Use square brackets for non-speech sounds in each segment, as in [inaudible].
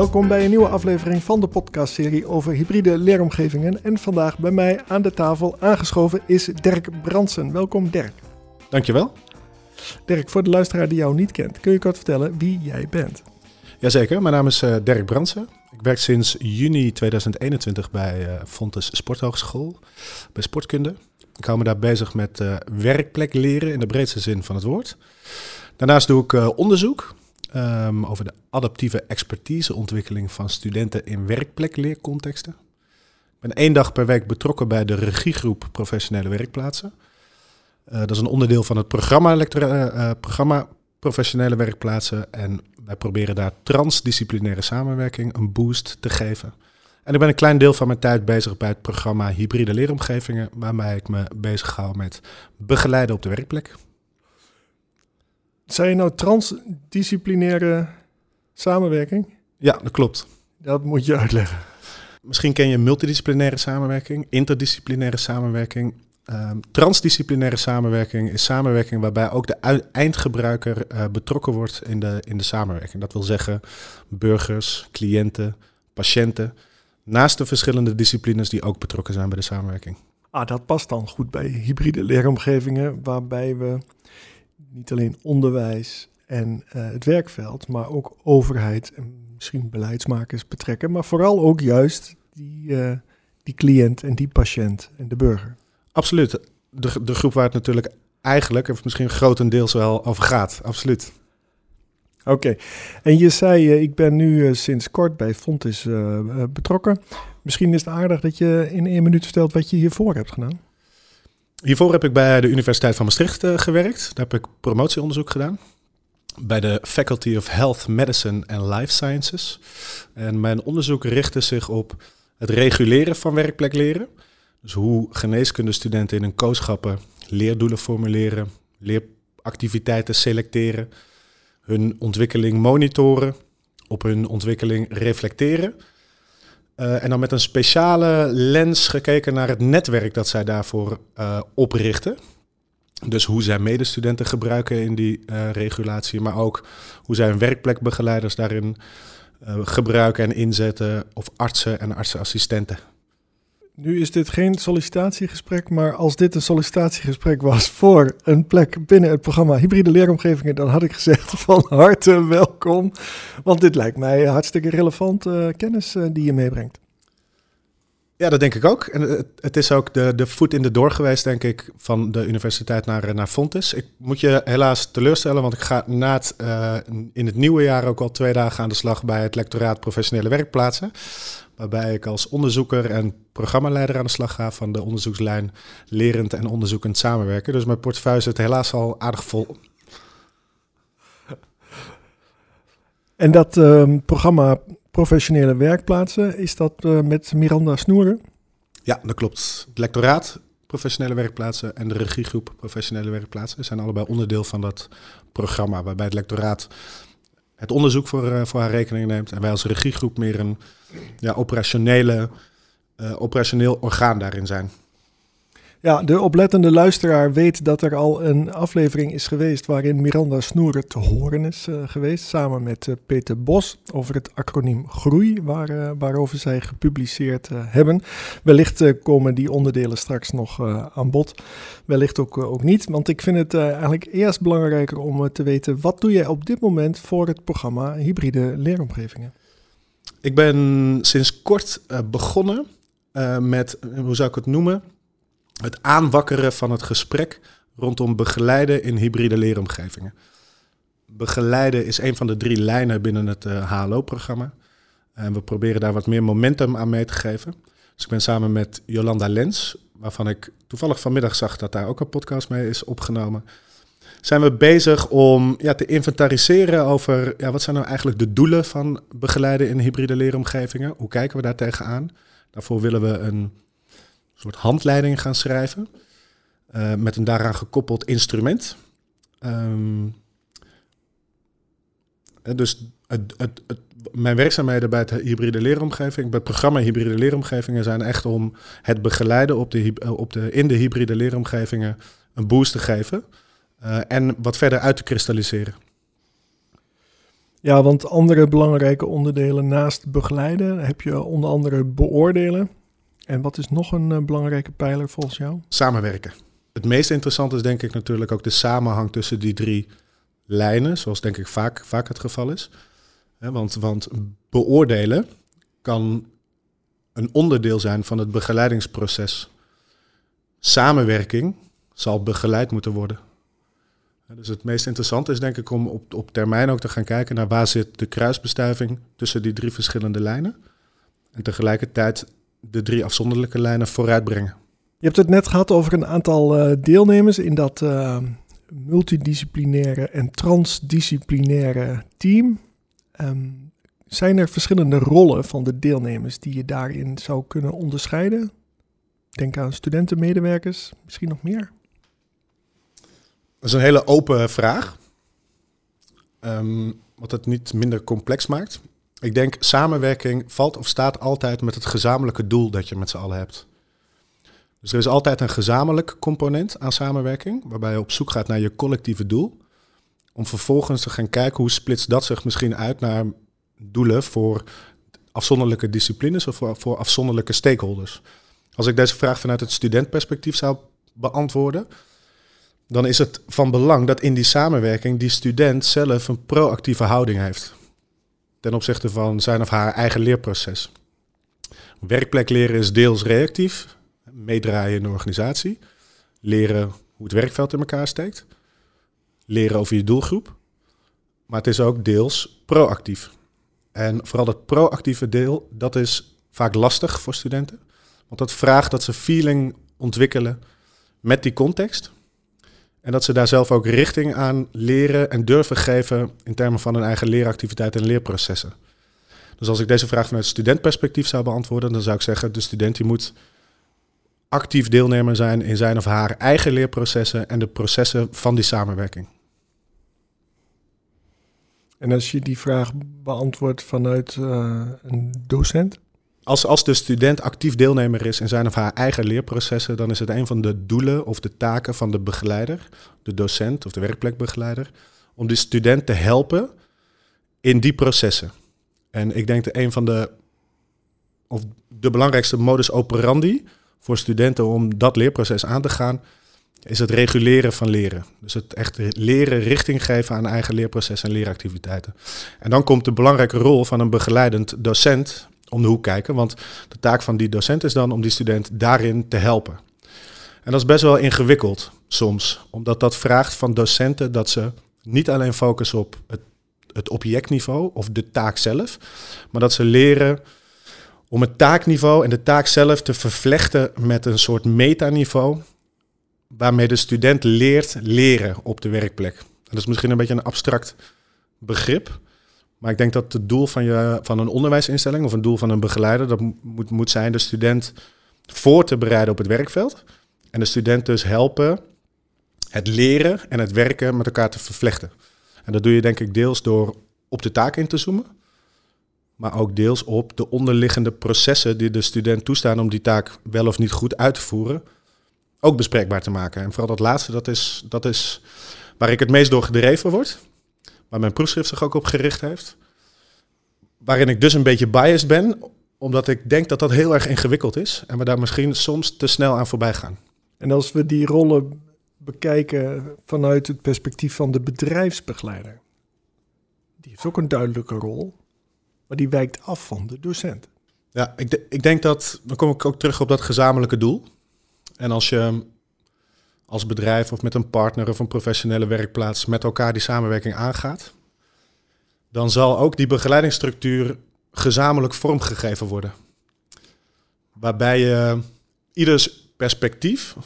Welkom bij een nieuwe aflevering van de podcastserie over hybride leeromgevingen. En vandaag bij mij aan de tafel aangeschoven is Dirk Bransen. Welkom Dirk. Dankjewel. Dirk, voor de luisteraar die jou niet kent, kun je kort vertellen wie jij bent? Jazeker, mijn naam is uh, Dirk Bransen. Ik werk sinds juni 2021 bij uh, Fontes Sporthogeschool, bij sportkunde. Ik hou me daar bezig met uh, werkplek leren in de breedste zin van het woord. Daarnaast doe ik onderzoek um, over de adaptieve expertiseontwikkeling van studenten in werkplekleercontexten. Ik ben één dag per week betrokken bij de regiegroep Professionele Werkplaatsen. Uh, dat is een onderdeel van het programma, uh, programma Professionele Werkplaatsen. En wij proberen daar transdisciplinaire samenwerking een boost te geven. En ik ben een klein deel van mijn tijd bezig bij het programma Hybride Leeromgevingen, waarmee ik me bezig hou met begeleiden op de werkplek. Zijn je nou transdisciplinaire samenwerking? Ja, dat klopt. Dat moet je uitleggen. Misschien ken je multidisciplinaire samenwerking, interdisciplinaire samenwerking. Um, transdisciplinaire samenwerking is samenwerking waarbij ook de eindgebruiker uh, betrokken wordt in de, in de samenwerking. Dat wil zeggen burgers, cliënten, patiënten, naast de verschillende disciplines die ook betrokken zijn bij de samenwerking. Ah, dat past dan goed bij hybride leeromgevingen, waarbij we niet alleen onderwijs en uh, het werkveld, maar ook overheid en misschien beleidsmakers betrekken, maar vooral ook juist die, uh, die cliënt en die patiënt en de burger. Absoluut. De, de groep waar het natuurlijk eigenlijk, of misschien grotendeels wel over gaat. Absoluut. Oké. Okay. En je zei, uh, ik ben nu sinds kort bij Fontis betrokken. Misschien is het aardig dat je in één minuut vertelt wat je hiervoor hebt gedaan. Hiervoor heb ik bij de Universiteit van Maastricht gewerkt. Daar heb ik promotieonderzoek gedaan. Bij de Faculty of Health Medicine and Life Sciences. En mijn onderzoek richtte zich op het reguleren van werkplekleren. Dus hoe geneeskundestudenten in hun kooschappen leerdoelen formuleren, leeractiviteiten selecteren, hun ontwikkeling monitoren, op hun ontwikkeling reflecteren. Uh, en dan met een speciale lens gekeken naar het netwerk dat zij daarvoor uh, oprichten. Dus hoe zij medestudenten gebruiken in die uh, regulatie, maar ook hoe zij hun werkplekbegeleiders daarin gebruiken en inzetten, of artsen en artsenassistenten. Nu is dit geen sollicitatiegesprek, maar als dit een sollicitatiegesprek was voor een plek binnen het programma Hybride Leeromgevingen, dan had ik gezegd [laughs] van harte welkom. Want dit lijkt mij hartstikke relevant uh, kennis uh, die je meebrengt. Ja, dat denk ik ook. En het, het, is ook de, de voet in de door geweest, denk ik, van de universiteit naar, naar Fontes. Ik moet je helaas teleurstellen, want ik ga na het, uh, in het nieuwe jaar ook al twee dagen aan de slag bij het lectoraat professionele werkplaatsen waarbij ik als onderzoeker en programmaleider aan de slag ga van de onderzoekslijn lerend en onderzoekend samenwerken. Dus mijn portefeuille zit helaas al aardig vol. En dat uh, programma Professionele Werkplaatsen, is dat uh, met Miranda Snoeren? Ja, dat klopt. Het lectoraat Professionele Werkplaatsen en de regiegroep Professionele Werkplaatsen zijn allebei onderdeel van dat programma, waarbij het lectoraat het onderzoek voor, uh, voor haar rekening neemt. En wij als regiegroep meer een ja, operationele, uh, operationeel orgaan daarin zijn. Ja, de oplettende luisteraar weet dat er al een aflevering is geweest waarin Miranda Snoeren te horen is uh, geweest, samen met uh, Peter Bos, over het acroniem GROEI, waar, uh, waarover zij gepubliceerd hebben. Wellicht komen die onderdelen straks nog aan bod, wellicht ook, ook niet, want ik vind het eigenlijk eerst belangrijker om te weten, wat doe jij op dit moment voor het programma Hybride Leeromgevingen? Ik ben sinds kort begonnen met, hoe zou ik het noemen het aanwakkeren van het gesprek rondom begeleiden in hybride leeromgevingen. Begeleiden is een van de drie lijnen binnen het uh, eh, HLO-programma. En we proberen daar wat meer momentum aan mee te geven. Dus ik ben samen met Jolanda Lens, waarvan ik toevallig vanmiddag zag dat daar ook een podcast mee is opgenomen. Zijn we bezig om ja, te inventariseren over ja, wat zijn nou eigenlijk de doelen van begeleiden in hybride leeromgevingen? Hoe kijken we daar tegenaan? Daarvoor willen we een soort handleiding gaan schrijven. Uh, met een daaraan gekoppeld instrument. Um, dus het, het, mijn werkzaamheden bij het hybride leeromgeving, bij het programma hybride leeromgevingen, zijn echt om het begeleiden op de, op de, in de hybride leeromgevingen een boost te geven. Uh, en wat verder uit te kristalliseren. Ja, want andere belangrijke onderdelen naast begeleiden heb je onder andere beoordelen. En wat is nog een uh, belangrijke pijler volgens jou? Samenwerken. Het meest interessante is denk ik natuurlijk ook de samenhang tussen die drie lijnen, zoals denk ik vaak, vaak het geval is. want, want beoordelen kan een onderdeel zijn van het begeleidingsproces. Samenwerking zal begeleid moeten worden. Dus het meest interessante is denk ik om op, op termijn ook te gaan kijken naar waar zit de kruisbestuiving tussen die drie verschillende lijnen. En tegelijkertijd de drie afzonderlijke lijnen vooruitbrengen. Je hebt het net gehad over een aantal uh, deelnemers in dat uh, multidisciplinaire en transdisciplinaire team. Um, zijn er verschillende rollen van de deelnemers die je daarin zou kunnen onderscheiden? Denk aan studenten, medewerkers, misschien nog meer? Dat is een hele open vraag. Um, wat het niet minder complex maakt. Ik denk samenwerking valt of staat altijd met het gezamenlijke doel dat je met z'n allen hebt. Dus er is altijd een gezamenlijk component aan samenwerking, waarbij je op zoek gaat naar je collectieve doel. Om vervolgens te gaan kijken hoe splitst dat zich misschien uit naar doelen voor afzonderlijke disciplines of voor, voor afzonderlijke stakeholders. Als ik deze vraag vanuit het studentperspectief zou beantwoorden, dan is het van belang dat in die samenwerking die student zelf een proactieve houding heeft. Ten opzichte van zijn of haar eigen leerproces. Werkplek leren is deels reactief, meedraaien in de organisatie, leren hoe het werkveld in elkaar steekt, leren over je doelgroep. Maar het is ook deels proactief. En vooral dat proactieve deel, dat is vaak lastig voor studenten. Want dat vraagt dat ze feeling ontwikkelen met die context. En dat ze daar zelf ook richting aan leren en durven geven in termen van hun eigen leeractiviteit en leerprocessen. Dus als ik deze vraag vanuit studentperspectief zou beantwoorden, dan zou ik zeggen, de student die moet actief deelnemer zijn in zijn of haar eigen leerprocessen en de processen van die samenwerking. En als je die vraag beantwoordt vanuit uh, een docent? Als, als de student actief deelnemer is in zijn of haar eigen leerprocessen, dan is het een van de doelen of de taken van de begeleider, de docent of de werkplekbegeleider, om de student te helpen in die processen. En ik denk dat een van de, of de belangrijkste modus operandi voor studenten om dat leerproces aan te gaan, is het reguleren van leren. Dus het echt leren richting geven aan eigen leerproces en leeractiviteiten. En dan komt de belangrijke rol van een begeleidend docent om de hoek kijken. Want de taak van die docent is dan om die student daarin te helpen. En dat is best wel ingewikkeld soms, omdat dat vraagt van docenten dat ze niet alleen focussen op het, het objectniveau of de taak zelf, maar dat ze leren om het taakniveau en de taak zelf te vervlechten met een soort metaniveau waarmee de student leert leren op de werkplek. Dat is misschien een beetje een abstract begrip. Maar ik denk dat het doel van, je, van een onderwijsinstelling of een doel van een begeleider, dat moet, moet zijn de student voor te bereiden op het werkveld. En de student dus helpen het leren en het werken met elkaar te vervlechten. En dat doe je denk ik deels door op de taak in te zoomen. Maar ook deels op de onderliggende processen die de student toestaan om die taak wel of niet goed uit te voeren ook bespreekbaar te maken. En vooral dat laatste, dat is, dat is waar ik het meest door gedreven word. Waar mijn proefschrift zich ook op gericht heeft. Waarin ik dus een beetje biased ben, omdat ik denk dat dat heel erg ingewikkeld is. En we daar misschien soms te snel aan voorbij gaan. En als we die rollen bekijken vanuit het perspectief van de bedrijfsbegeleider. Die heeft ook een duidelijke rol, maar die wijkt af van de docent. Ja, ik, ik denk dat, dan kom ik ook terug op dat gezamenlijke doel. En als je als bedrijf of met een partner of een professionele werkplaats met elkaar die samenwerking aangaat, dan zal ook die begeleidingsstructuur gezamenlijk vormgegeven worden. Waarbij je ieders perspectief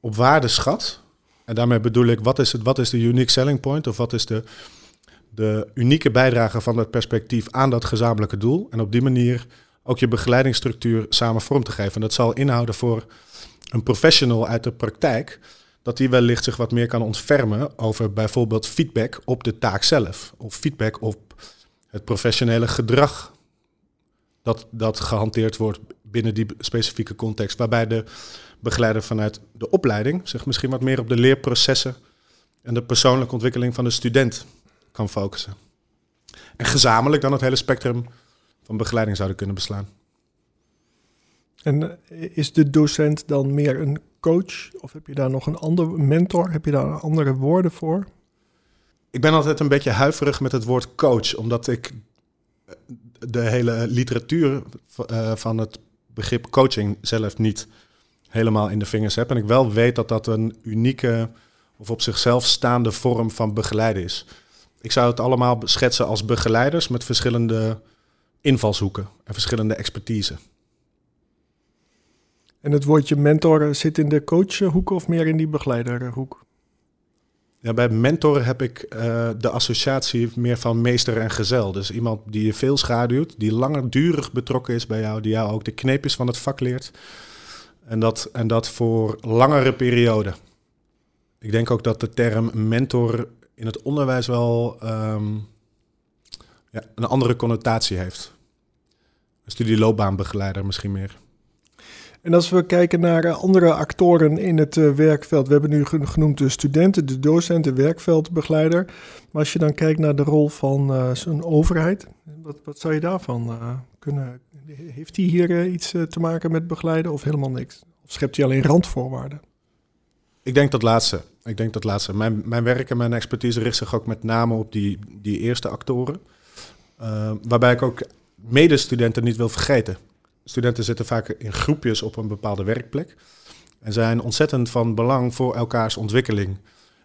op waarde schat. En daarmee bedoel ik, wat is, het, wat is de unique selling point of wat is de, de unieke bijdrage van dat perspectief aan dat gezamenlijke doel. En op die manier ook je begeleidingsstructuur samen vorm te geven. En dat zal inhouden voor een professional uit de praktijk, dat die wellicht zich wat meer kan ontfermen over bijvoorbeeld feedback op de taak zelf. Of feedback op het professionele gedrag dat, dat gehanteerd wordt binnen die specifieke context. Waarbij de begeleider vanuit de opleiding zich misschien wat meer op de leerprocessen en de persoonlijke ontwikkeling van de student kan focussen. En gezamenlijk dan het hele spectrum van begeleiding zouden kunnen beslaan. En eh, is de docent dan meer een coach? Of heb je daar nog een andere mentor? Heb je daar andere woorden voor? Ik ben altijd een beetje huiverig met het woord coach, omdat ik eh, de hele literatuur eh, van het begrip coaching zelf niet helemaal in de vingers heb. En ik wel weet dat dat een unieke of op zichzelf staande vorm van begeleiden is. Ik zou het allemaal schetsen als begeleiders met verschillende invalshoeken en verschillende expertise. En het woordje mentor zit in de coachhoek of meer in die begeleiderhoek? Ja, bij mentor heb ik uh, de associatie meer van meester en gezel. Dus iemand die je veel schaduwt, die langdurig betrokken is bij jou, die jou ook de kneepjes van het vak leert. En dat, en dat voor langere perioden. Ik denk ook dat de term mentor in het onderwijs wel um, ja, een andere connotatie heeft. Een studieloopbaanbegeleider misschien meer. En als we kijken naar eh, andere actoren in het uh, werkveld, we hebben nu genoemd de studenten, de docent, de werkveldbegeleider. Maar als je dan kijkt naar de rol van uh, zo'n overheid, wat, wat, zou je daarvan kunnen? Heeft hij hier iets te maken met begeleiden of helemaal niks? Of schept hij alleen randvoorwaarden? Ik denk dat laatste. Ik denk dat laatste. Mijn, mijn werk en mijn expertise richt zich ook met name op die, die eerste actoren. waarbij ik ook medestudenten niet wil vergeten. Studenten zitten vaak in groepjes op een bepaalde werkplek en zijn ontzettend van belang voor elkaars ontwikkeling.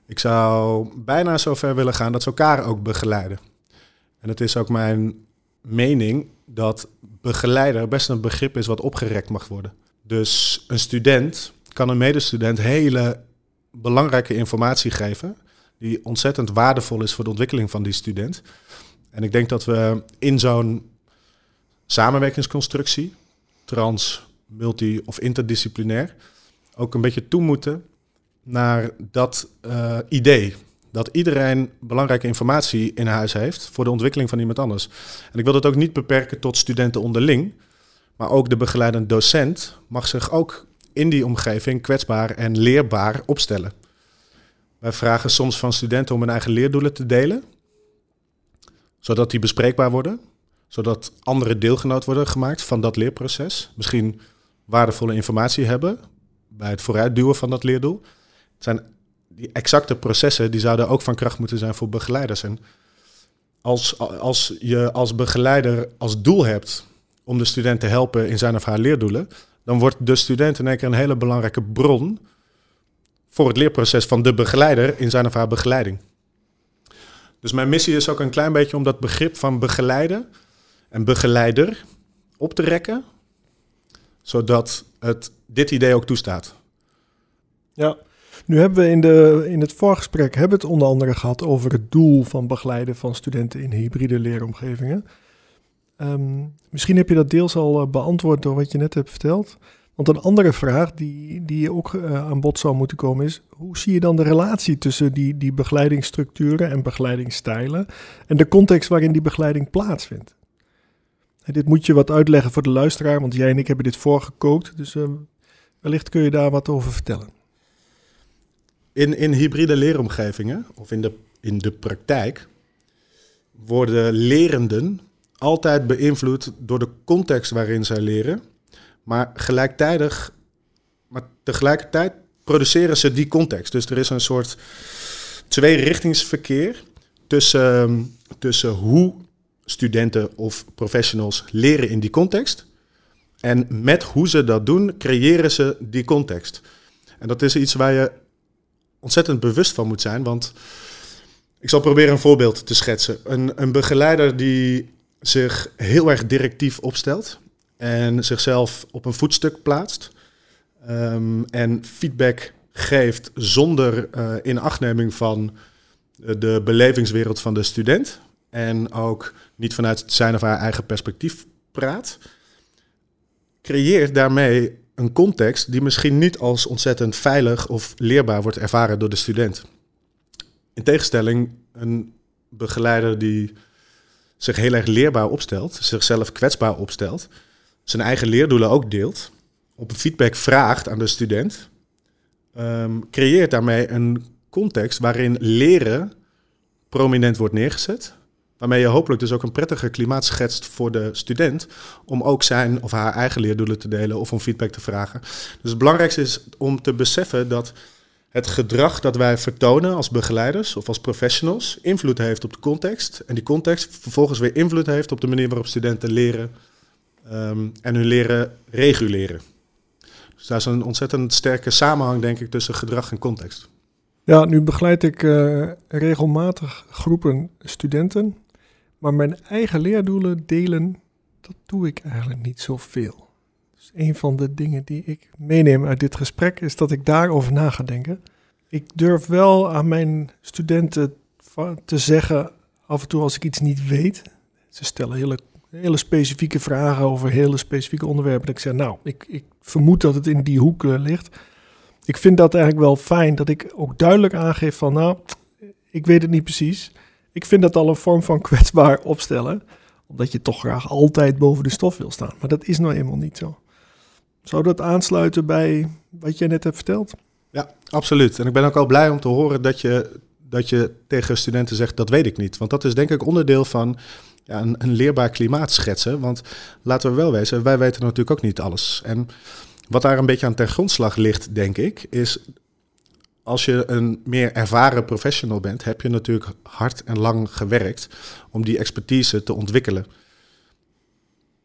Ik zou bijna zover willen gaan dat ze elkaar ook begeleiden. En het is ook mijn mening dat begeleider best een begrip is wat opgerekt mag worden. Dus een student kan een medestudent hele belangrijke informatie geven, die ontzettend waardevol is voor de ontwikkeling van die student. En ik denk dat we in zo'n samenwerkingsconstructie trans, multi of interdisciplinair, ook een beetje toe moeten naar dat uh, idee. Dat iedereen belangrijke informatie in huis heeft voor de ontwikkeling van iemand anders. En ik wil dat ook niet beperken tot studenten onderling, maar ook de begeleidende docent mag zich ook in die omgeving kwetsbaar en leerbaar opstellen. Wij vragen soms van studenten om hun eigen leerdoelen te delen, zodat die bespreekbaar worden zodat andere deelgenoot worden gemaakt van dat leerproces. Misschien waardevolle informatie hebben bij het vooruitduwen van dat leerdoel. Het zijn die exacte processen die zouden ook van kracht moeten zijn voor begeleiders. En als, als je als begeleider als doel hebt om de student te helpen in zijn of haar leerdoelen, dan wordt de student in één keer een hele belangrijke bron voor het leerproces van de begeleider in zijn of haar begeleiding. Dus mijn missie is ook een klein beetje om dat begrip van begeleiden en begeleider op te rekken, zodat het dit idee ook toestaat. Ja, nu hebben we in, de, in het voorgesprek hebben het onder andere gehad over het doel van begeleiden van studenten in hybride leeromgevingen. Ehm, misschien heb je dat deels al eh, beantwoord door wat je net hebt verteld. Want een andere vraag die, die ook uh, aan bod zou moeten komen is: hoe zie je dan de relatie tussen die, die begeleidingsstructuren en begeleidingsstijlen en de context waarin die begeleiding plaatsvindt? Dit moet je wat uitleggen voor de luisteraar, want jij en ik hebben dit voorgekookt. Dus uh, wellicht kun je daar wat over vertellen. In, in hybride leeromgevingen, of in de, in de praktijk, worden lerenden altijd beïnvloed door de context waarin zij leren. Maar gelijktijdig, maar tegelijkertijd produceren ze die context. Dus er is een soort tweerichtingsverkeer tussen, tussen hoe studenten of professionals leren in die context. En met hoe ze dat doen, creëren ze die context. En dat is iets waar je ontzettend bewust van moet zijn. Want ik zal proberen een voorbeeld te schetsen. Een, een begeleider die zich heel erg directief opstelt en zichzelf op een voetstuk plaatst um, en feedback geeft zonder uh, inachtneming van de belevingswereld van de student en ook niet vanuit zijn of haar eigen perspectief praat, creëert daarmee een context die misschien niet als ontzettend veilig of leerbaar wordt ervaren door de student. In tegenstelling, een begeleider die zich heel erg leerbaar opstelt, zichzelf kwetsbaar opstelt, zijn eigen leerdoelen ook deelt, op feedback vraagt aan de student, um, creëert daarmee een context waarin leren prominent wordt neergezet. Waarmee je hopelijk dus ook een prettige klimaat schetst voor de student. Om ook zijn of haar eigen leerdoelen te delen of om feedback te vragen. Dus het belangrijkste is om te beseffen dat het gedrag dat wij vertonen als begeleiders of als professionals invloed heeft op de context. En die context vervolgens weer invloed heeft op de manier waarop studenten leren ehm, en hun leren reguleren. Dus daar is een ontzettend sterke samenhang, denk ik, tussen gedrag en context. Ja, nu begeleid ik uh, regelmatig groepen studenten, maar mijn eigen leerdoelen delen, dat doe ik eigenlijk niet zoveel. Dus een van de dingen die ik meeneem uit dit gesprek is dat ik daarover na ga denken. Ik durf wel aan mijn studenten te zeggen, af en toe als ik iets niet weet, ze stellen hele, hele specifieke vragen over hele specifieke onderwerpen. Dat ik zeg, nou, ik, ik vermoed dat het in die hoek uh, ligt ik vind dat eigenlijk wel fijn dat ik ook duidelijk aangeef van nou, ik weet het niet precies. Ik vind dat al een vorm van kwetsbaar opstellen, omdat je toch graag altijd boven de stof wil staan. Maar dat is nou eenmaal niet zo. Zou dat aansluiten bij wat jij net hebt verteld? Ja, absoluut. En ik ben ook al blij om te horen dat je, dat je tegen studenten zegt, dat weet ik niet. Want dat is denk ik onderdeel van een, een leerbaar klimaat schetsen. Want laten we wel wezen, wij weten natuurlijk ook niet alles. En wat daar een beetje aan ten grondslag ligt, denk ik, is als je een meer ervaren professional bent, heb je natuurlijk hard en lang gewerkt om die expertise te ontwikkelen.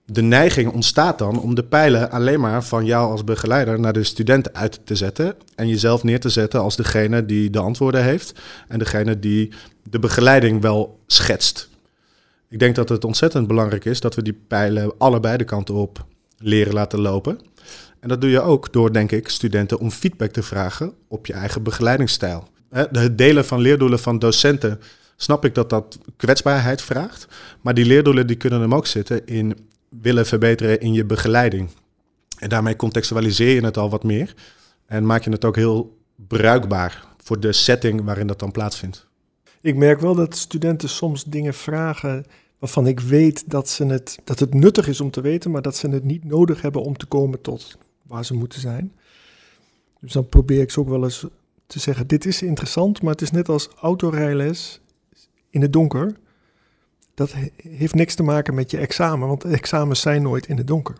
De neiging ontstaat dan om de pijlen alleen maar van jou als begeleider naar de student uit te zetten en jezelf neer te zetten als degene die de antwoorden heeft en degene die de begeleiding wel schetst. Ik denk dat het ontzettend belangrijk is dat we die pijlen allebei de kanten op leren laten lopen. En dat doe je ook door, denk ik, studenten om feedback te vragen op je eigen begeleidingsstijl. Het delen van leerdoelen van docenten, snap ik dat dat kwetsbaarheid vraagt. Maar die leerdoelen die kunnen hem ook zitten in willen verbeteren in je begeleiding. En daarmee contextualiseer je het al wat meer. En maak je het ook heel bruikbaar voor de setting waarin dat dan plaatsvindt. Ik merk wel dat studenten soms dingen vragen waarvan ik weet dat, ze het, dat het nuttig is om te weten, maar dat ze het niet nodig hebben om te komen tot waar ze moeten zijn. Dus dan probeer ik ze ook wel eens te zeggen, dit is interessant, maar het is net als autorijles in het donker. Dat heeft niks te maken met je examen, want examens zijn nooit in het donker.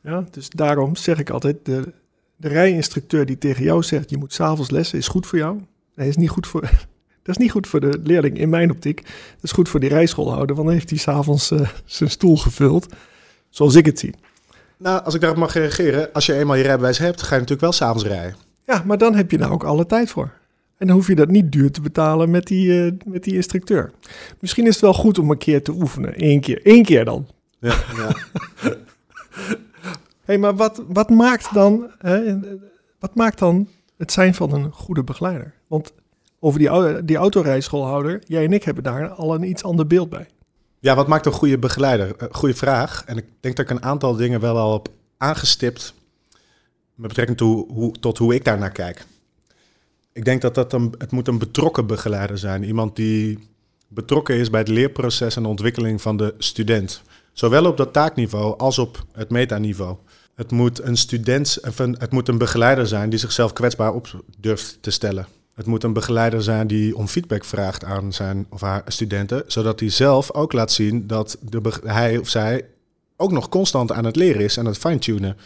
Ja, dus daarom zeg ik altijd, de, de rijinstructeur die tegen jou zegt, je moet s'avonds lessen, is goed voor jou. Hij is niet goed voor, [laughs] dat is niet goed voor de leerling in mijn optiek. Dat is goed voor die rijschoolhouder, want dan heeft hij s'avonds uh, zijn stoel gevuld, zoals ik het zie. Nou, als ik daarop mag reageren, als je eenmaal je rijbewijs hebt, ga je natuurlijk wel s'avonds rijden. Ja, maar dan heb je nou ook alle tijd voor. En dan hoef je dat niet duur te betalen met die, uh, met die instructeur. Misschien is het wel goed om een keer te oefenen. Eén keer. Eén keer dan. Ja, ja. [laughs] [laughs] hey, maar wat, wat, maakt dan, hè, wat maakt dan het zijn van een goede begeleider? Want over die, die autorijschoolhouder, jij en ik hebben daar al een iets ander beeld bij. Ja, wat maakt een goede begeleider? Uh, goede vraag. En ik denk dat ik een aantal dingen wel al heb aangestipt met betrekking hoe, tot hoe ik daarnaar kijk. Ik denk dat dat een, het moet een betrokken begeleider zijn. Iemand die betrokken is bij het leerproces en de ontwikkeling van de student. Zowel op dat taakniveau als op het metaniveau. Het moet een student, het moet een begeleider zijn die zichzelf kwetsbaar op durft te stellen. Het moet een begeleider zijn die om feedback vraagt aan zijn of haar studenten, zodat hij zelf ook laat zien dat de hij of zij ook nog constant aan het leren is en het fine-tunen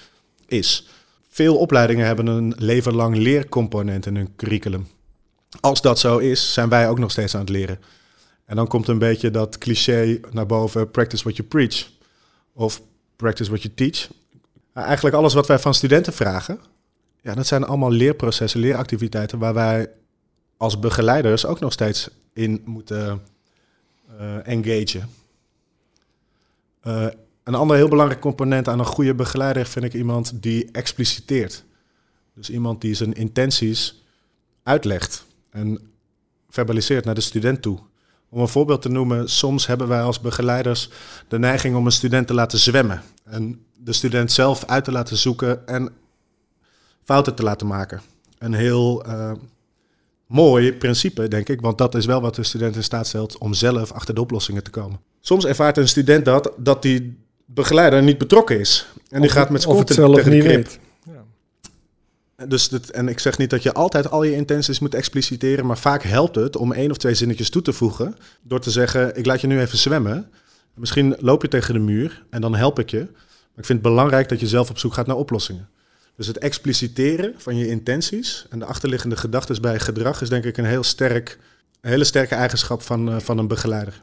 is. Veel opleidingen hebben een leven lang leercomponent in hun curriculum. Als dat zo is, zijn wij ook nog steeds aan het leren. En dan komt een beetje dat cliché naar boven: practice what you preach. Of practice what you teach. Eigenlijk alles wat wij van studenten vragen, ja, dat zijn allemaal leerprocessen, leeractiviteiten waar wij als begeleiders ook nog steeds in moeten uh, een ander heel belangrijk component aan een goede begeleider vind ik iemand die expliciteert. Dus iemand die zijn intenties uitlegt en verbaliseert naar de student toe. Om een voorbeeld te noemen, soms hebben wij als begeleiders de neiging om een student te laten zwemmen. En de student zelf uit te laten zoeken en fouten te laten maken. Een heel uh, mooi principe, denk ik, want dat is wel wat de student in staat stelt om zelf achter de oplossingen te komen. Soms ervaart een student dat, dat die begeleider niet betrokken is. En die gaat met zijn kop tegen de krip. Ja. Dus dit, en ik zeg niet dat je altijd al je intenties moet expliciteren, maar vaak helpt het om één of twee zinnetjes toe te voegen. Door te zeggen: Ik laat je nu even zwemmen. Misschien loop je tegen de muur en dan help ik je. Maar ik vind het belangrijk dat je zelf op zoek gaat naar oplossingen. Dus het expliciteren van je intenties en de achterliggende gedachten bij gedrag is denk ik een heel sterk, een hele sterke eigenschap van, uh, van een begeleider.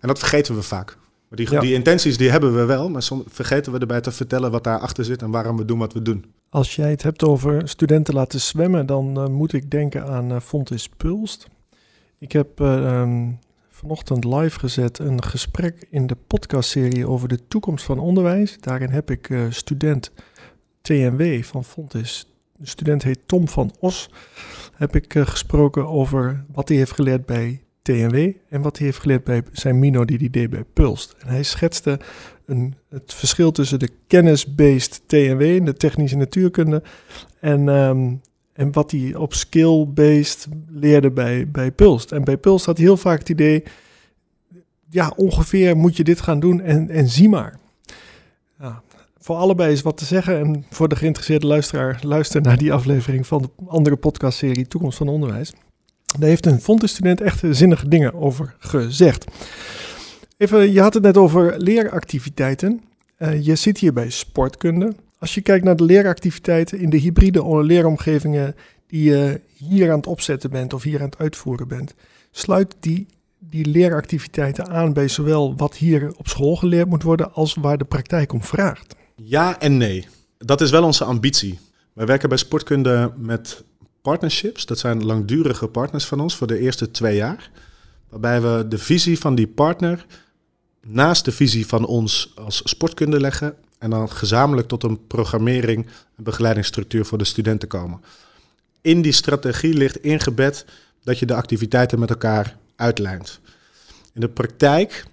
En dat vergeten we vaak. Maar die, die intenties die hebben we wel, maar soms vergeten we erbij te vertellen wat daarachter zit en waarom we doen wat we doen. Als jij het hebt over studenten laten zwemmen, dan uh, moet ik denken aan uh, Fontis Pulst. Ik heb um, vanochtend live gezet een gesprek in de podcastserie over de toekomst van onderwijs. Daarin heb ik student TNW van Fontis, de student heet Tom van Os, heb ik gesproken over wat hij heeft geleerd bij TNW en wat hij heeft geleerd bij zijn Mino die hij deed bij Pulst. En hij schetste een, het verschil tussen de kennis-based TNW, de technische natuurkunde, en, um, en wat hij op skill-based leerde bij, bij Pulst. En bij Pulst had hij heel vaak het idee, ja, ongeveer moet je dit gaan doen en, en zie maar. Ja, voor allebei is wat te zeggen. En voor de geïnteresseerde luisteraar, luister naar die aflevering van de andere podcastserie Toekomst van Onderwijs. Daar heeft een Fontes-student echt zinnige dingen over gezegd. Even, je had het net over leeractiviteiten. Uh, je zit hier bij sportkunde. Als je kijkt naar de leeractiviteiten in de hybride leeromgevingen die je hier aan het opzetten bent of hier aan het uitvoeren bent, sluit die, die leeractiviteiten aan bij zowel wat hier op school geleerd moet worden als waar de praktijk om vraagt? Ja en nee. Dat is wel onze ambitie. Wij werken bij sportkunde met partnerships. Dat zijn langdurige partners van ons voor de eerste twee jaar. Waarbij we de visie van die partner naast de visie van ons als sportkunde leggen. En dan gezamenlijk tot een programmering en begeleidingsstructuur voor de studenten komen. In die strategie ligt ingebed dat je de activiteiten met elkaar uitlijnt. In de praktijk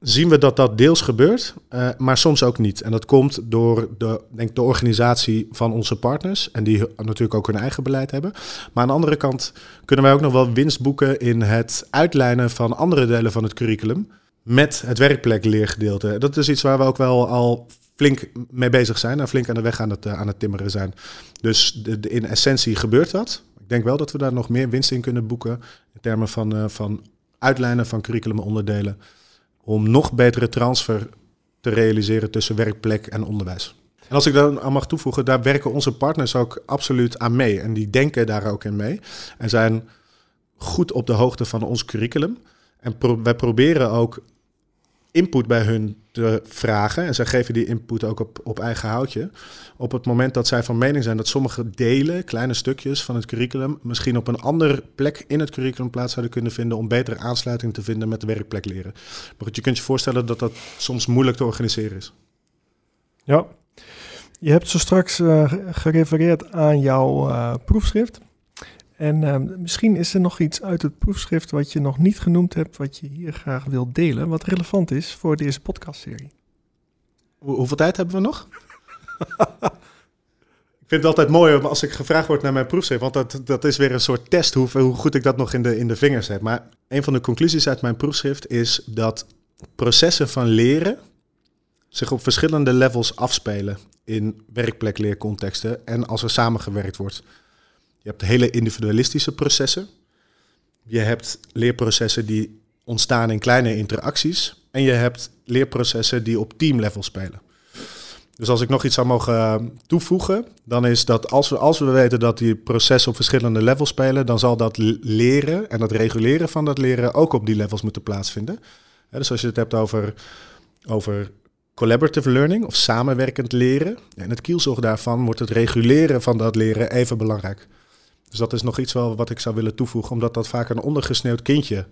zien we dat dat deels gebeurt, uh, maar soms ook niet. En dat komt door de, denk de organisatie van onze partners, en die natuurlijk ook hun eigen beleid hebben. Maar aan de andere kant kunnen wij ook nog wel winst boeken in het uitlijnen van andere delen van het curriculum met het werkplekleergedeelte. Dat is iets waar we ook wel al flink mee bezig zijn en flink aan de weg aan het, uh, aan het timmeren zijn. Dus de, in essentie gebeurt dat. Ik denk wel dat we daar nog meer winst in kunnen boeken in termen van, uh, van uitlijnen van curriculumonderdelen om nog betere transfer te realiseren tussen werkplek en onderwijs. En als ik daar aan mag toevoegen, daar werken onze partners ook absoluut aan mee. En die denken daar ook in mee. En zijn goed op de hoogte van ons curriculum. En pro wij proberen ook input bij hun vragen. En zij geven die input ook op, op eigen houtje. Op het moment dat zij van mening zijn dat sommige delen, kleine stukjes van het curriculum, misschien op een andere plek in het curriculum plaats zouden kunnen vinden om betere aansluiting te vinden met de werkplek leren. Maar je kunt je voorstellen dat dat soms moeilijk te organiseren is. Ja, je hebt zo straks uh, gerefereerd aan jouw uh, proefschrift. En uh, misschien is er nog iets uit het proefschrift wat je nog niet genoemd hebt, wat je hier graag wilt delen, wat relevant is voor deze podcastserie. Hoe, hoeveel tijd hebben we nog? [laughs] ik vind het altijd mooi als ik gevraagd word naar mijn proefschrift, want dat, dat is weer een soort test hoe, hoe goed ik dat nog in de, in de vingers heb. Maar een van de conclusies uit mijn proefschrift is dat processen van leren zich op verschillende levels afspelen in werkplekleercontexten en als er samengewerkt wordt. Je hebt hele individualistische processen. Je hebt leerprocessen die ontstaan in kleine interacties. En je hebt leerprocessen die op teamlevel spelen. Dus als ik nog iets zou mogen eh, toevoegen, dan is dat als we, als we weten dat die processen op verschillende levels spelen, dan zal dat leren en dat reguleren van dat leren ook op die levels moeten plaatsvinden. dus als je het hebt over, over collaborative learning of samenwerkend leren, en het kielzog daarvan wordt het reguleren van dat leren even belangrijk. Dus dat is nog iets wel wat ik zou willen toevoegen, omdat dat vaak een ondergesneeuwd kindje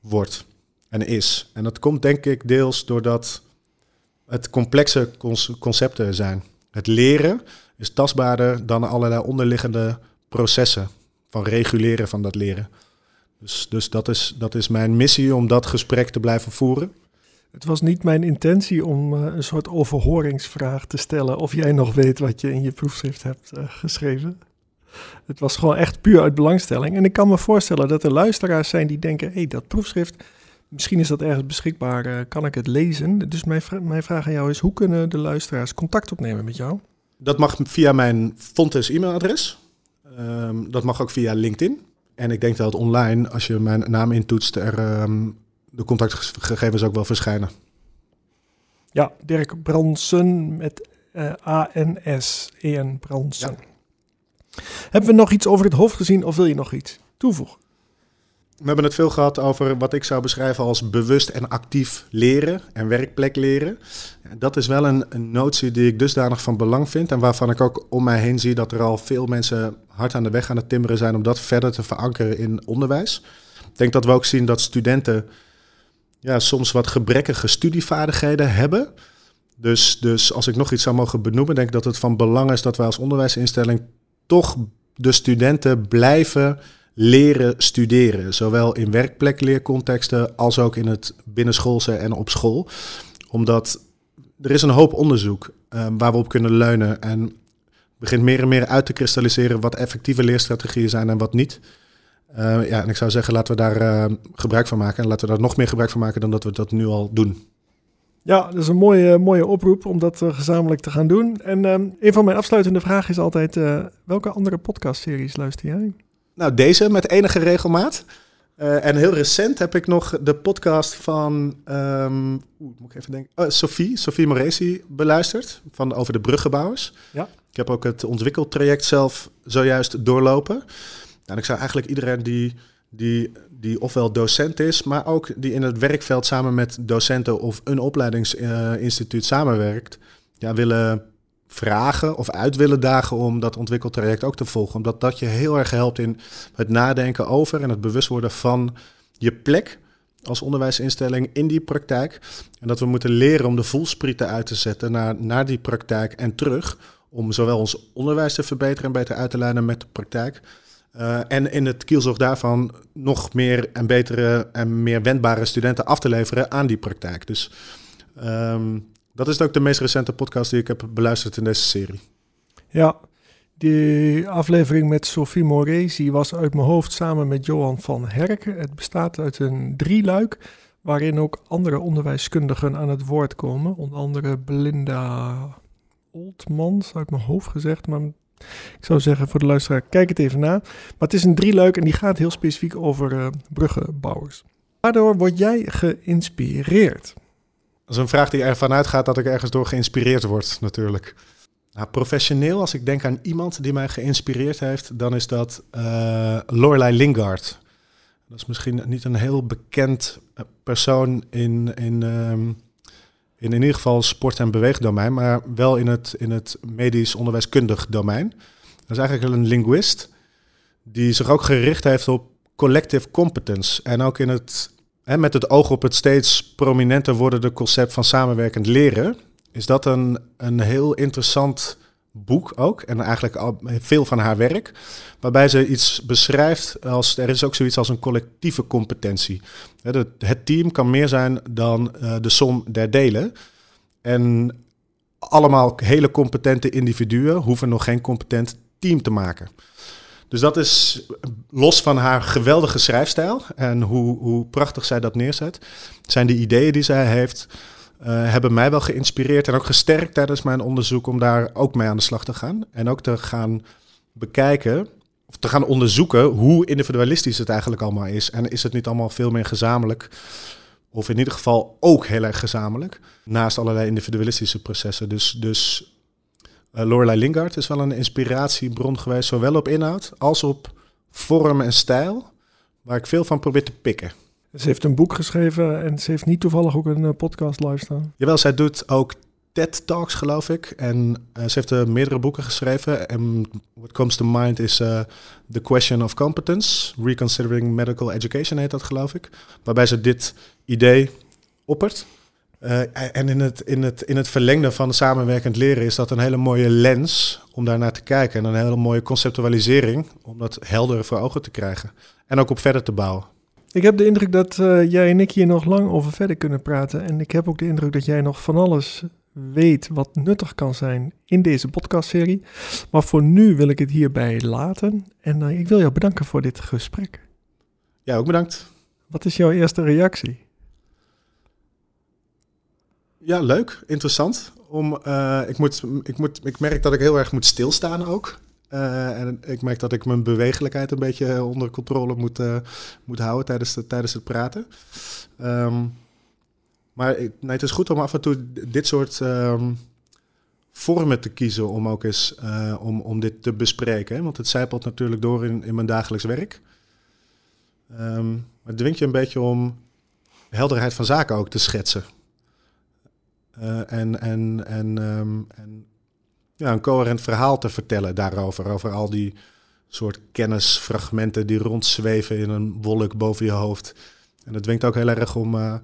wordt en is. En dat komt denk ik deels doordat het complexe concepten zijn. Het leren is tastbaarder dan allerlei onderliggende processen van reguleren van dat leren. Dus, dus dat, is, dat is mijn missie om dat gesprek te blijven voeren. Het was niet mijn intentie om uh, een soort overhoringsvraag te stellen of jij nog weet wat je in je proefschrift hebt uh, geschreven. Het was gewoon echt puur uit belangstelling. En ik kan me voorstellen dat er luisteraars zijn die denken: hé, hey, dat proefschrift, misschien is dat ergens beschikbaar, uh, kan ik het lezen? Dus mijn, mijn vraag aan jou is: hoe kunnen de luisteraars contact opnemen met jou? Dat mag via mijn Fontes e-mailadres. Ehm, dat mag ook via LinkedIn. En ik denk dat online, als je mijn naam intoetst, er ehm, de contactgegevens ook wel verschijnen. Ja, Dirk Bransen met uh, A-N-S-E-N Bransen. Hebben we nog iets over het hoofd gezien of wil je nog iets toevoegen? We hebben het veel gehad over wat ik zou beschrijven als bewust en actief leren en werkplek leren. Dat is wel een, een, notie die ik dusdanig van belang vind en waarvan ik ook om mij heen zie dat er al veel mensen hard aan de weg aan het timmeren zijn om dat verder te verankeren in onderwijs. Ik denk dat we ook zien dat studenten ja, soms wat gebrekkige studievaardigheden hebben. Dus, dus als ik nog iets zou mogen benoemen, denk ik dat het van belang is dat wij als onderwijsinstelling toch de studenten blijven leren studeren. Zowel in werkplekleercontexten als ook in het binnenschoolse en op school. Omdat er is een hoop onderzoek uh, waar we op kunnen leunen. En begint meer en meer uit te kristalliseren wat effectieve leerstrategieën zijn en wat niet. Uh, ja, en ik zou zeggen, laten we daar uh, gebruik van maken. En laten we daar nog meer gebruik van maken dan dat we dat nu al doen. Ja, dat is een mooie, mooie oproep om dat uh, gezamenlijk te gaan doen. En um, een van mijn afsluitende vragen is altijd: welke andere podcastseries luister jij? Nou, deze met enige regelmaat. Uh, en heel recent heb ik nog de podcast van um, oeh, moet ik even denken, uh, Sophie, Sophie Moresi beluisterd van over de bruggenbouwers. Ja. Ik heb ook het ontwikkeltraject zelf zojuist doorlopen. En ik zou eigenlijk iedereen die, die, die ofwel docent is, maar ook die in het werkveld samen met docenten of een opleidingsinstituut samenwerkt, ja, willen vragen of uit willen dagen om dat ontwikkeltraject ook te volgen. Omdat dat je heel erg helpt in het nadenken over en het bewust worden van je plek als onderwijsinstelling in die praktijk. En dat we moeten leren om de voelsprieten uit te zetten naar, naar die praktijk en terug. Om zowel ons onderwijs te verbeteren en beter uit te lijnen met de praktijk. Uh, en in het kielzog daarvan nog meer en betere en meer wendbare studenten af te leveren aan die praktijk. Dus um, dat is ook de meest recente podcast die ik heb beluisterd in deze serie. Ja, die aflevering met Sophie Moresi was uit mijn hoofd samen met Johan van Herken. Het bestaat uit een drieluik waarin ook andere onderwijskundigen aan het woord komen. Onder andere Belinda Oltmans, uit mijn hoofd gezegd, maar ik zou zeggen voor de luisteraar, kijk het even na. Maar het is een drieluik en die gaat heel specifiek over uh, bruggenbouwers. Waardoor word jij geïnspireerd? Dat is een vraag die ervan uitgaat dat ik ergens door geïnspireerd word, natuurlijk. Nou, professioneel, als ik denk aan iemand die mij geïnspireerd heeft, dan is dat uh, Lingard. Dat is misschien niet een heel bekend eh, persoon in, in, um, in in ieder geval sport- en beweegdomein, maar wel in het, in het medisch onderwijskundig domein. Dat is eigenlijk een linguist die zich ook gericht heeft op collective competence en ook in het en met het oog op het steeds prominenter wordende concept van samenwerkend leren, is dat een, een heel interessant boek ook. En eigenlijk al veel van haar werk. Waarbij ze iets beschrijft als er is ook zoiets als een collectieve competentie. Het team kan meer zijn dan uh, de som der delen. En allemaal hele competente individuen hoeven nog geen competent team te maken. Dus dat is los van haar geweldige schrijfstijl en hoe, hoe prachtig zij dat neerzet, zijn die ideeën die zij heeft, hebben mij wel geïnspireerd en ook gesterkt tijdens mijn onderzoek om daar ook mee aan de slag te gaan. En ook te gaan bekijken, of te gaan onderzoeken hoe individualistisch het eigenlijk allemaal is. En is het niet allemaal veel meer gezamenlijk, of in ieder geval ook heel erg gezamenlijk, naast allerlei individualistische processen. Dus, dus uh, Lorelei Lingard is wel een inspiratiebron geweest, zowel op inhoud als op vorm en stijl, waar ik veel van probeer te pikken. Ze heeft een boek geschreven en ze heeft niet toevallig ook een uh, podcast live staan. Jawel, zij doet ook TED Talks, geloof ik. En uh, ze heeft uh, meerdere boeken geschreven. En what comes to mind is The Question of Competence, Reconsidering Medical Education heet dat, geloof ik. Waarbij ze dit idee oppert. En in het, in, het, in het verlengde van samenwerkend leren is dat een hele mooie lens om daar naar te kijken. En een hele mooie conceptualisering om dat helder voor ogen te krijgen. En ook op verder te bouwen. Ik heb de indruk dat uh, jij en ik hier nog lang over verder kunnen praten. En ik heb ook de indruk dat jij nog van alles weet wat nuttig kan zijn in deze podcastserie. Maar voor nu wil ik het hierbij laten. En uh, ik wil jou bedanken voor dit gesprek. Ja, ook bedankt. Wat is jouw eerste reactie? Ja, leuk, interessant om, uh, ik, moet, ik, moet, ik merk dat ik heel erg moet stilstaan ook. Uh, en ik merk dat ik mijn bewegelijkheid een beetje onder controle moet, uh, moet houden tijdens, de, tijdens het praten. Um, maar het is goed om af en toe dit soort um, vormen te kiezen om ook eens uh, om, om dit te bespreken. Want het zijpelt natuurlijk door in, in mijn dagelijks werk. Um, het dwingt je een beetje om helderheid van zaken ook te schetsen. En, en, en, en ja, een coherent verhaal te vertellen daarover. Over al die soort kennisfragmenten die rondzweven in een wolk boven je hoofd. En het dwingt ook heel erg om, uh,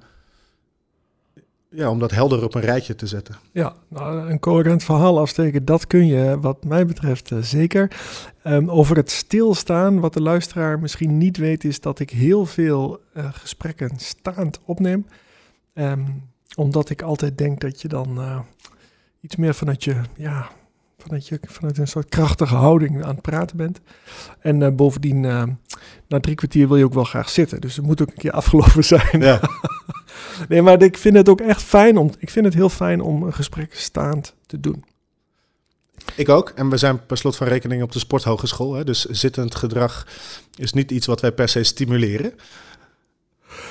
ja, om dat helder op een rijtje te zetten. Ja, nou, een coherent verhaal afsteken, dat kun je wat mij betreft uh, zeker. Um, over het stilstaan, wat de luisteraar misschien niet weet, is dat ik heel veel uh, gesprekken staand opneem. Um, omdat ik altijd denk dat je dan iets meer vanuit je, ja, vanuit, je, vanuit een soort krachtige houding aan het praten bent. En uh, bovendien, uh, na drie kwartier wil je ook wel graag zitten. Dus het moet ook een keer [laughs] afgelopen zijn. Ja. [laughs] nee, maar ik vind het ook echt fijn om. Ik vind het heel fijn om een gesprek staand te doen. Ik ook. En we zijn per slot van rekening op de sporthogeschool. Hè? Dus zittend gedrag is niet iets wat wij per se stimuleren.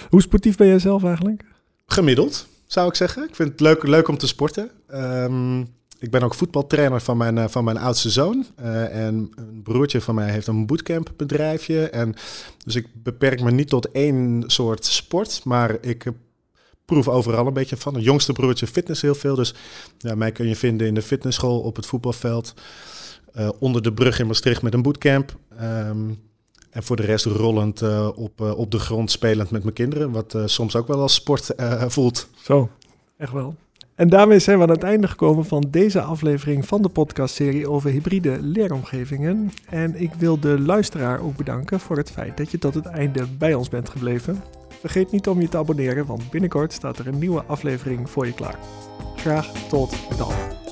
Hoe sportief ben jij zelf eigenlijk? Gemiddeld, zou ik zeggen. Ik vind het leuk, leuk om te sporten. Um, ik ben ook voetbaltrainer van mijn, uh, van mijn oudste zoon. Uh, en een broertje van mij heeft een bootcampbedrijfje. En dus ik beperk me niet tot één soort sport, maar ik proef overal een beetje van. Een jongste broertje fitness heel veel. Dus ja, mij kun je vinden in de fitnessschool, op het voetbalveld. Uh, onder de brug in Maastricht met een bootcamp. Um, en voor de rest rollend op, op de grond spelend met mijn kinderen. Wat soms ook wel als sport voelt. Zo, echt wel. En daarmee zijn we aan het einde gekomen van deze aflevering van de podcastserie over hybride leeromgevingen. En ik wil de luisteraar ook bedanken voor het feit dat je tot het einde bij ons bent gebleven. Vergeet niet om je te abonneren, want binnenkort staat er een nieuwe aflevering voor je klaar. Graag tot dan.